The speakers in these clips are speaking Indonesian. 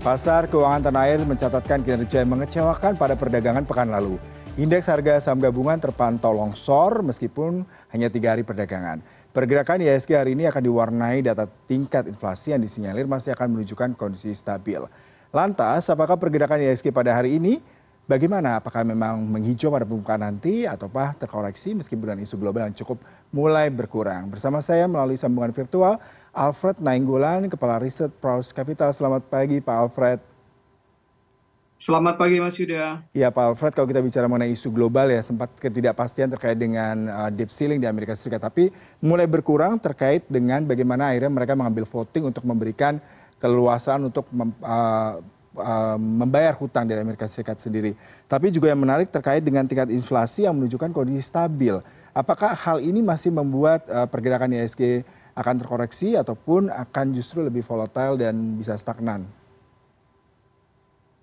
Pasar keuangan tanah air mencatatkan kinerja yang mengecewakan pada perdagangan pekan lalu. Indeks harga saham gabungan terpantau longsor meskipun hanya tiga hari perdagangan. Pergerakan IHSG hari ini akan diwarnai data tingkat inflasi yang disinyalir masih akan menunjukkan kondisi stabil. Lantas, apakah pergerakan IHSG pada hari ini bagaimana apakah memang menghijau pada pembukaan nanti ataukah terkoreksi meskipun dengan isu global yang cukup mulai berkurang. Bersama saya melalui sambungan virtual Alfred Nainggolan, Kepala Riset Pros Capital. Selamat pagi Pak Alfred. Selamat pagi Mas Yuda. Ya Pak Alfred, kalau kita bicara mengenai isu global ya sempat ketidakpastian terkait dengan uh, deep ceiling di Amerika Serikat, tapi mulai berkurang terkait dengan bagaimana akhirnya mereka mengambil voting untuk memberikan keluasan untuk mem, uh, membayar hutang dari Amerika Serikat sendiri. Tapi juga yang menarik terkait dengan tingkat inflasi yang menunjukkan kondisi stabil. Apakah hal ini masih membuat uh, pergerakan ISG akan terkoreksi ataupun akan justru lebih volatile dan bisa stagnan?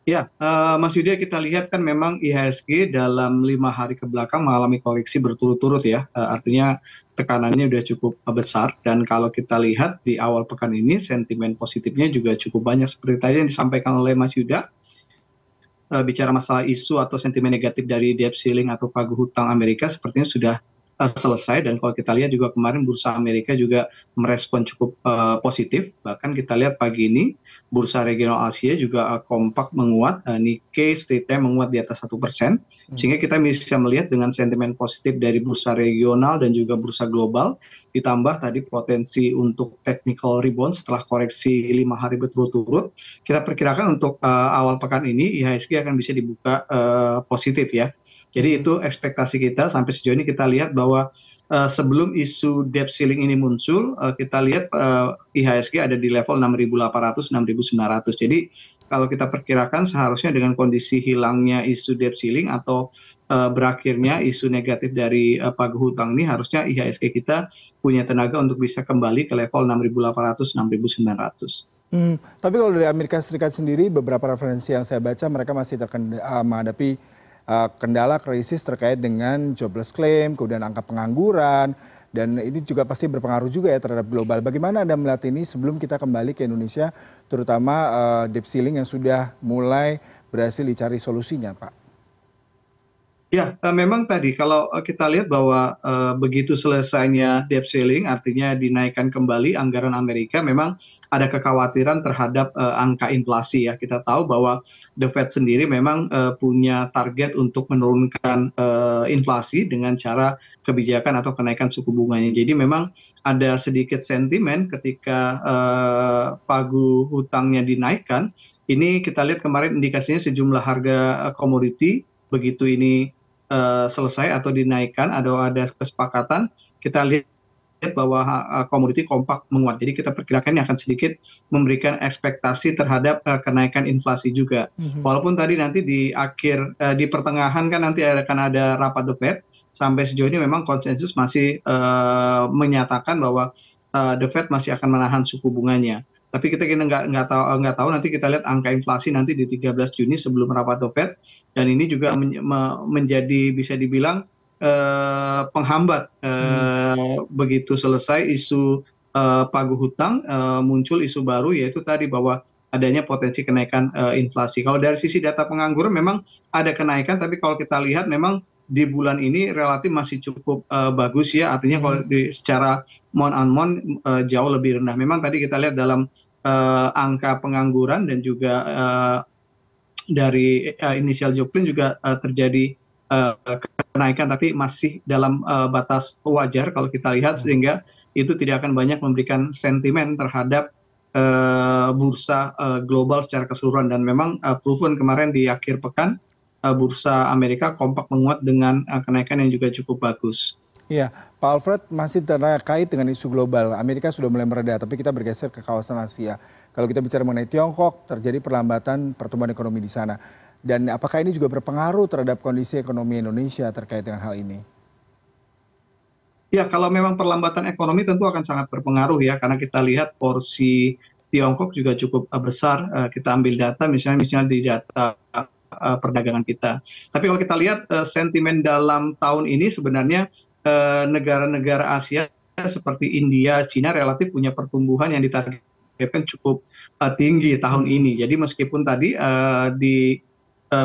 Ya, uh, Mas Yudha kita lihat kan memang IHSG dalam lima hari ke belakang mengalami koreksi berturut-turut ya. Uh, artinya tekanannya sudah cukup besar dan kalau kita lihat di awal pekan ini sentimen positifnya juga cukup banyak seperti tadi yang disampaikan oleh Mas Yuda. Uh, bicara masalah isu atau sentimen negatif dari debt ceiling atau pagu hutang Amerika sepertinya sudah selesai dan kalau kita lihat juga kemarin bursa Amerika juga merespon cukup uh, positif. Bahkan kita lihat pagi ini bursa regional Asia juga uh, kompak menguat uh, Nikkei Time menguat di atas satu persen. Hmm. sehingga kita bisa melihat dengan sentimen positif dari bursa regional dan juga bursa global ditambah tadi potensi untuk technical rebound setelah koreksi lima hari berturut-turut. Kita perkirakan untuk uh, awal pekan ini IHSG akan bisa dibuka uh, positif ya jadi itu ekspektasi kita sampai sejauh ini kita lihat bahwa uh, sebelum isu debt ceiling ini muncul, uh, kita lihat uh, IHSG ada di level 6.800, 6.900. Jadi kalau kita perkirakan seharusnya dengan kondisi hilangnya isu debt ceiling atau uh, berakhirnya isu negatif dari uh, pagu hutang ini harusnya IHSG kita punya tenaga untuk bisa kembali ke level 6.800, 6.900. Hmm, tapi kalau dari Amerika Serikat sendiri beberapa referensi yang saya baca mereka masih terkendala uh, menghadapi Eh, kendala krisis terkait dengan jobless claim, kemudian angka pengangguran, dan ini juga pasti berpengaruh juga ya terhadap global. Bagaimana Anda melihat ini sebelum kita kembali ke Indonesia, terutama uh, debt ceiling yang sudah mulai berhasil dicari solusinya, Pak? Ya, uh, memang tadi kalau uh, kita lihat bahwa uh, begitu selesainya debt ceiling, artinya dinaikkan kembali anggaran Amerika, memang ada kekhawatiran terhadap angka inflasi ya. Kita tahu bahwa The Fed sendiri memang punya target untuk menurunkan inflasi dengan cara kebijakan atau kenaikan suku bunganya. Jadi memang ada sedikit sentimen ketika pagu hutangnya dinaikkan. Ini kita lihat kemarin indikasinya sejumlah harga komoditi begitu ini uh, selesai atau dinaikkan atau ada kesepakatan kita lihat bahwa uh, komoditi kompak menguat. Jadi kita perkirakan ini akan sedikit memberikan ekspektasi terhadap uh, kenaikan inflasi juga. Mm-hmm. Walaupun tadi nanti di akhir uh, di pertengahan kan nanti akan ada rapat The Fed. Sampai sejauh ini memang konsensus masih uh, menyatakan bahwa uh, The Fed masih akan menahan suku bunganya tapi kita kita nggak nggak tahu nggak tahu nanti kita lihat angka inflasi nanti di 13 Juni sebelum rapat Fed dan ini juga men, me, menjadi bisa dibilang eh, penghambat eh, hmm. begitu selesai isu eh, pagu hutang eh, muncul isu baru yaitu tadi bahwa adanya potensi kenaikan uh, inflasi. Kalau dari sisi data pengangguran memang ada kenaikan, tapi kalau kita lihat memang di bulan ini relatif masih cukup uh, bagus ya. Artinya kalau di secara mon on mon uh, jauh lebih rendah. Memang tadi kita lihat dalam uh, angka pengangguran dan juga uh, dari uh, inisial Joplin juga uh, terjadi uh, kenaikan tapi masih dalam uh, batas wajar kalau kita lihat hmm. sehingga itu tidak akan banyak memberikan sentimen terhadap uh, bursa uh, global secara keseluruhan dan memang uh, proven kemarin di akhir pekan bursa Amerika kompak menguat dengan uh, kenaikan yang juga cukup bagus. Iya, Pak Alfred masih terkait dengan isu global. Amerika sudah mulai mereda, tapi kita bergeser ke kawasan Asia. Kalau kita bicara mengenai Tiongkok, terjadi perlambatan pertumbuhan ekonomi di sana. Dan apakah ini juga berpengaruh terhadap kondisi ekonomi Indonesia terkait dengan hal ini? Ya, kalau memang perlambatan ekonomi tentu akan sangat berpengaruh ya, karena kita lihat porsi Tiongkok juga cukup besar. Eh, kita ambil data, misalnya misalnya di data uh, perdagangan kita. Tapi kalau kita lihat uh, sentimen dalam tahun ini sebenarnya negara-negara uh, Asia seperti India, Cina relatif punya pertumbuhan yang ditargetkan kan cukup tinggi tahun ini. Jadi meskipun tadi di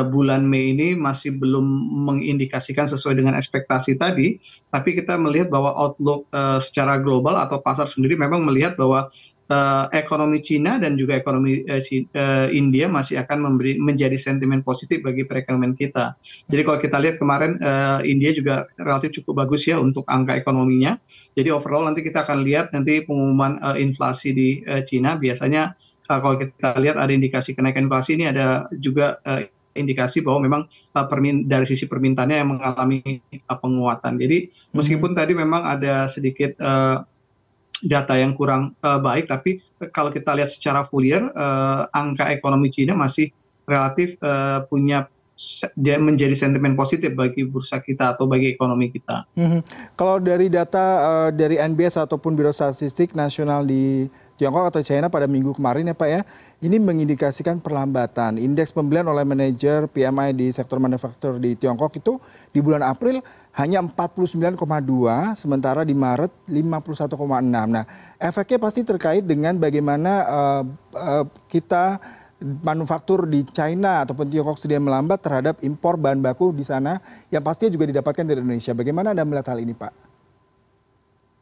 bulan Mei ini masih belum mengindikasikan sesuai dengan ekspektasi tadi, tapi kita melihat bahwa outlook secara global atau pasar sendiri memang melihat bahwa uh, ekonomi Cina dan juga ekonomi uh, uh, India masih akan memberi menjadi sentimen positif bagi perekonomian kita. Jadi kalau kita lihat kemarin uh, India juga relatif cukup bagus ya untuk angka ekonominya. Jadi overall nanti kita akan lihat nanti pengumuman uh, inflasi di uh, Cina biasanya uh, kalau kita lihat ada indikasi kenaikan inflasi ini ada juga uh, indikasi bahwa memang uh, permin dari sisi permintaannya yang mengalami uh, penguatan. Jadi meskipun hmm. tadi memang ada sedikit uh, data yang kurang uh, baik, tapi kalau kita lihat secara full year, uh, angka ekonomi Cina masih relatif uh, punya menjadi sentimen positif bagi bursa kita atau bagi ekonomi kita. Hmm. Kalau dari data uh, dari NBS ataupun Biro Statistik Nasional di Tiongkok atau China pada minggu kemarin ya Pak ya, ini mengindikasikan perlambatan. Indeks pembelian oleh manajer PMI di sektor manufaktur di Tiongkok itu di bulan April hanya 49,2, sementara di Maret 51,6. Nah, efeknya pasti terkait dengan bagaimana uh, uh, kita manufaktur di China ataupun Tiongkok sedang melambat terhadap impor bahan baku di sana yang pastinya juga didapatkan dari Indonesia. Bagaimana Anda melihat hal ini, Pak?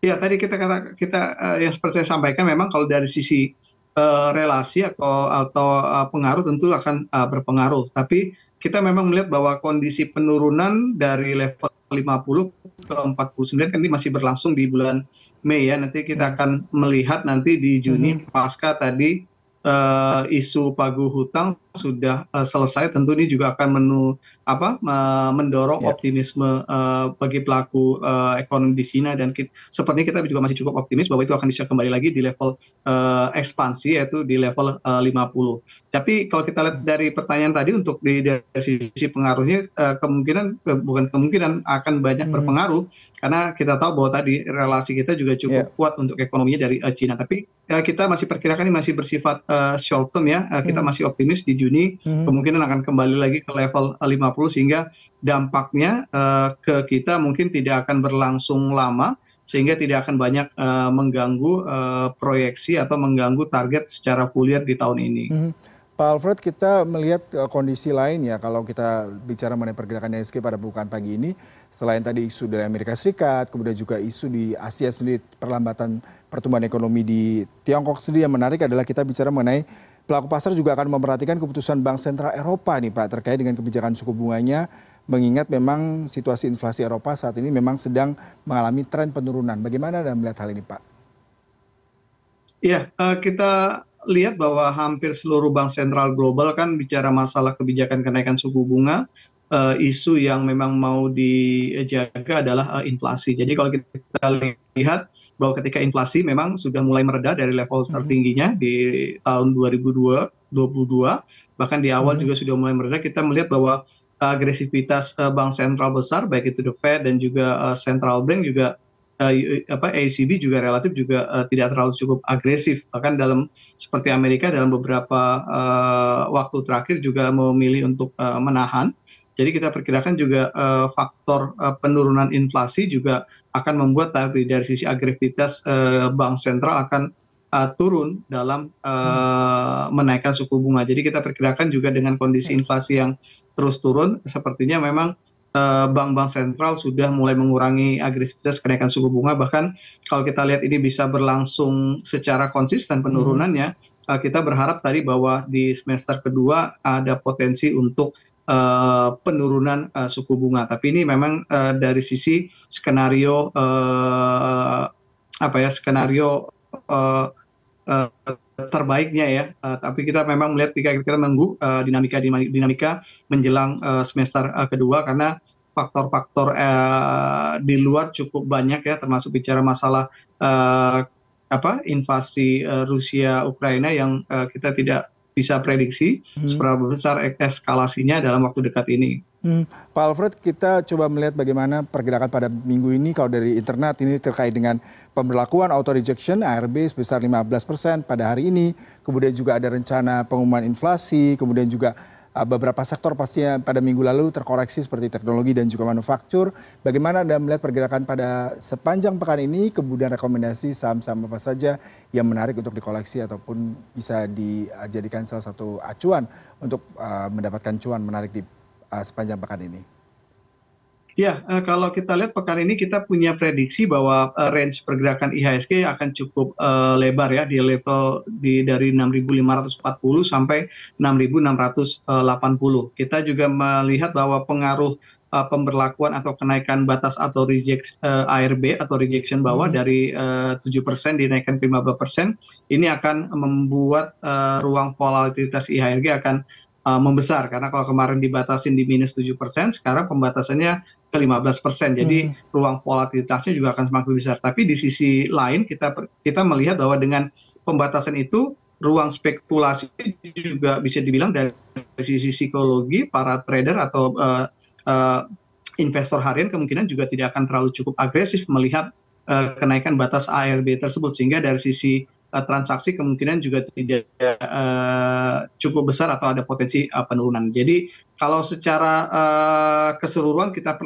Ya, tadi kita kata kita uh, yang seperti saya sampaikan memang kalau dari sisi uh, relasi atau atau uh, pengaruh tentu akan uh, berpengaruh. Tapi kita memang melihat bahwa kondisi penurunan dari level 50 ke 49 kan ini masih berlangsung di bulan Mei ya. Nanti kita akan melihat nanti di Juni hmm. pasca tadi uh, isu pagu hutang sudah uh, selesai tentu ini juga akan menu apa uh, mendorong yeah. optimisme uh, bagi pelaku uh, ekonomi di China dan kita, sepertinya kita juga masih cukup optimis bahwa itu akan bisa kembali lagi di level uh, ekspansi yaitu di level uh, 50. Tapi kalau kita lihat dari pertanyaan tadi untuk di dari sisi pengaruhnya uh, kemungkinan uh, bukan kemungkinan akan banyak hmm. berpengaruh karena kita tahu bahwa tadi relasi kita juga cukup yeah. kuat untuk ekonominya dari uh, China. Tapi kita masih perkirakan ini masih bersifat uh, short term ya. Uh, kita hmm. masih optimis di Juni hmm. kemungkinan akan kembali lagi ke level 50 sehingga dampaknya uh, ke kita mungkin tidak akan berlangsung lama sehingga tidak akan banyak uh, mengganggu uh, proyeksi atau mengganggu target secara full year di tahun ini. Hmm. Pak Alfred, kita melihat uh, kondisi lain ya kalau kita bicara mengenai pergerakan ISG pada bukaan pagi ini, selain tadi isu dari Amerika Serikat, kemudian juga isu di Asia sendiri, perlambatan pertumbuhan ekonomi di Tiongkok sendiri yang menarik adalah kita bicara mengenai pelaku pasar juga akan memperhatikan keputusan Bank Sentral Eropa nih Pak terkait dengan kebijakan suku bunganya mengingat memang situasi inflasi Eropa saat ini memang sedang mengalami tren penurunan. Bagaimana Anda melihat hal ini Pak? Uh, kita lihat bahwa hampir seluruh bank sentral global kan bicara masalah kebijakan kenaikan suku bunga uh, isu yang memang mau dijaga adalah uh, inflasi. Jadi kalau kita lihat bahwa ketika inflasi memang sudah mulai mereda dari level hmm. tertingginya di tahun 2022, bahkan di awal hmm. juga sudah mulai mereda, kita melihat bahwa agresivitas uh, bank sentral besar baik itu the Fed dan juga uh, central bank juga apa ACB juga relatif juga uh, tidak terlalu cukup agresif. Bahkan dalam seperti Amerika dalam beberapa uh, waktu terakhir juga memilih untuk uh, menahan. Jadi kita perkirakan juga uh, faktor uh, penurunan inflasi juga akan membuat tapi dari sisi agresivitas uh, bank sentral akan uh, turun dalam uh, menaikkan suku bunga. Jadi kita perkirakan juga dengan kondisi inflasi yang terus turun, sepertinya memang bank-bank sentral sudah mulai mengurangi agresivitas kenaikan suku bunga. Bahkan kalau kita lihat ini bisa berlangsung secara konsisten penurunannya, kita berharap tadi bahwa di semester kedua ada potensi untuk uh, penurunan uh, suku bunga. Tapi ini memang uh, dari sisi skenario uh, apa ya skenario uh, uh, terbaiknya ya. Uh, tapi kita memang melihat kita kita menunggu uh, dinamika dinamika menjelang uh, semester uh, kedua karena faktor-faktor uh, di luar cukup banyak ya termasuk bicara masalah uh, apa invasi uh, Rusia Ukraina yang uh, kita tidak bisa prediksi hmm. seberapa besar eskalasinya dalam waktu dekat ini. Hmm. Pak Alfred, kita coba melihat bagaimana pergerakan pada minggu ini kalau dari internet ini terkait dengan pemberlakuan auto rejection ARB sebesar 15% pada hari ini, kemudian juga ada rencana pengumuman inflasi, kemudian juga beberapa sektor pastinya pada minggu lalu terkoreksi seperti teknologi dan juga manufaktur. Bagaimana Anda melihat pergerakan pada sepanjang pekan ini, kemudian rekomendasi saham-saham apa saja yang menarik untuk dikoleksi ataupun bisa dijadikan salah satu acuan untuk mendapatkan cuan menarik di sepanjang pekan ini? Ya, kalau kita lihat pekan ini kita punya prediksi bahwa range pergerakan IHSG akan cukup lebar ya di level di dari 6.540 sampai 6.680. Kita juga melihat bahwa pengaruh pemberlakuan atau kenaikan batas atau reject ARB atau rejection bawah dari tujuh persen dinaikkan ke 15 ini akan membuat ruang volatilitas IHSG akan membesar. Karena kalau kemarin dibatasin di minus tujuh persen sekarang pembatasannya ke 15 persen. Jadi ruang volatilitasnya juga akan semakin besar. Tapi di sisi lain kita kita melihat bahwa dengan pembatasan itu ruang spekulasi juga bisa dibilang dari sisi psikologi para trader atau uh, uh, investor harian kemungkinan juga tidak akan terlalu cukup agresif melihat uh, kenaikan batas ARB tersebut. Sehingga dari sisi transaksi kemungkinan juga tidak cukup besar atau ada potensi penurunan. Jadi kalau secara keseluruhan kita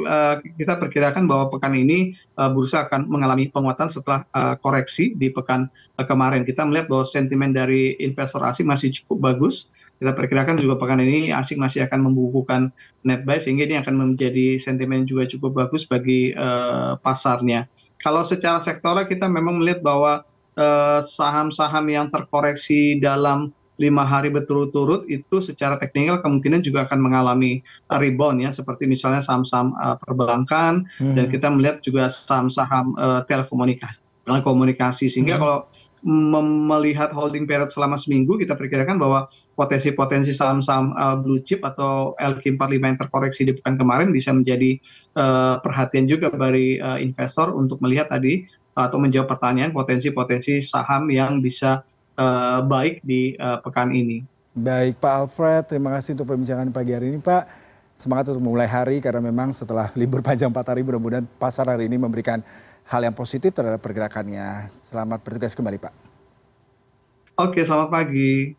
kita perkirakan bahwa pekan ini bursa akan mengalami penguatan setelah koreksi di pekan kemarin. Kita melihat bahwa sentimen dari investor asing masih cukup bagus. Kita perkirakan juga pekan ini asing masih akan membukukan net buy sehingga ini akan menjadi sentimen juga cukup bagus bagi pasarnya. Kalau secara sektoral kita memang melihat bahwa saham-saham yang terkoreksi dalam lima hari berturut-turut itu secara teknikal kemungkinan juga akan mengalami rebound ya. Seperti misalnya saham-saham perbankan dan kita melihat juga saham-saham telekomunikasi. Komunikasi sehingga kalau melihat holding period selama seminggu kita perkirakan bahwa potensi-potensi saham-saham blue chip atau LQ45 yang terkoreksi di pekan kemarin bisa menjadi perhatian juga dari investor untuk melihat tadi atau menjawab pertanyaan potensi-potensi saham yang bisa baik di pekan ini. Baik Pak Alfred, terima kasih untuk perbincangan pagi hari ini Pak. Semangat untuk memulai hari karena memang setelah libur panjang 4 hari mudah-mudahan pasar hari ini memberikan hal yang positif terhadap pergerakannya. Selamat bertugas kembali Pak. Oke, selamat pagi.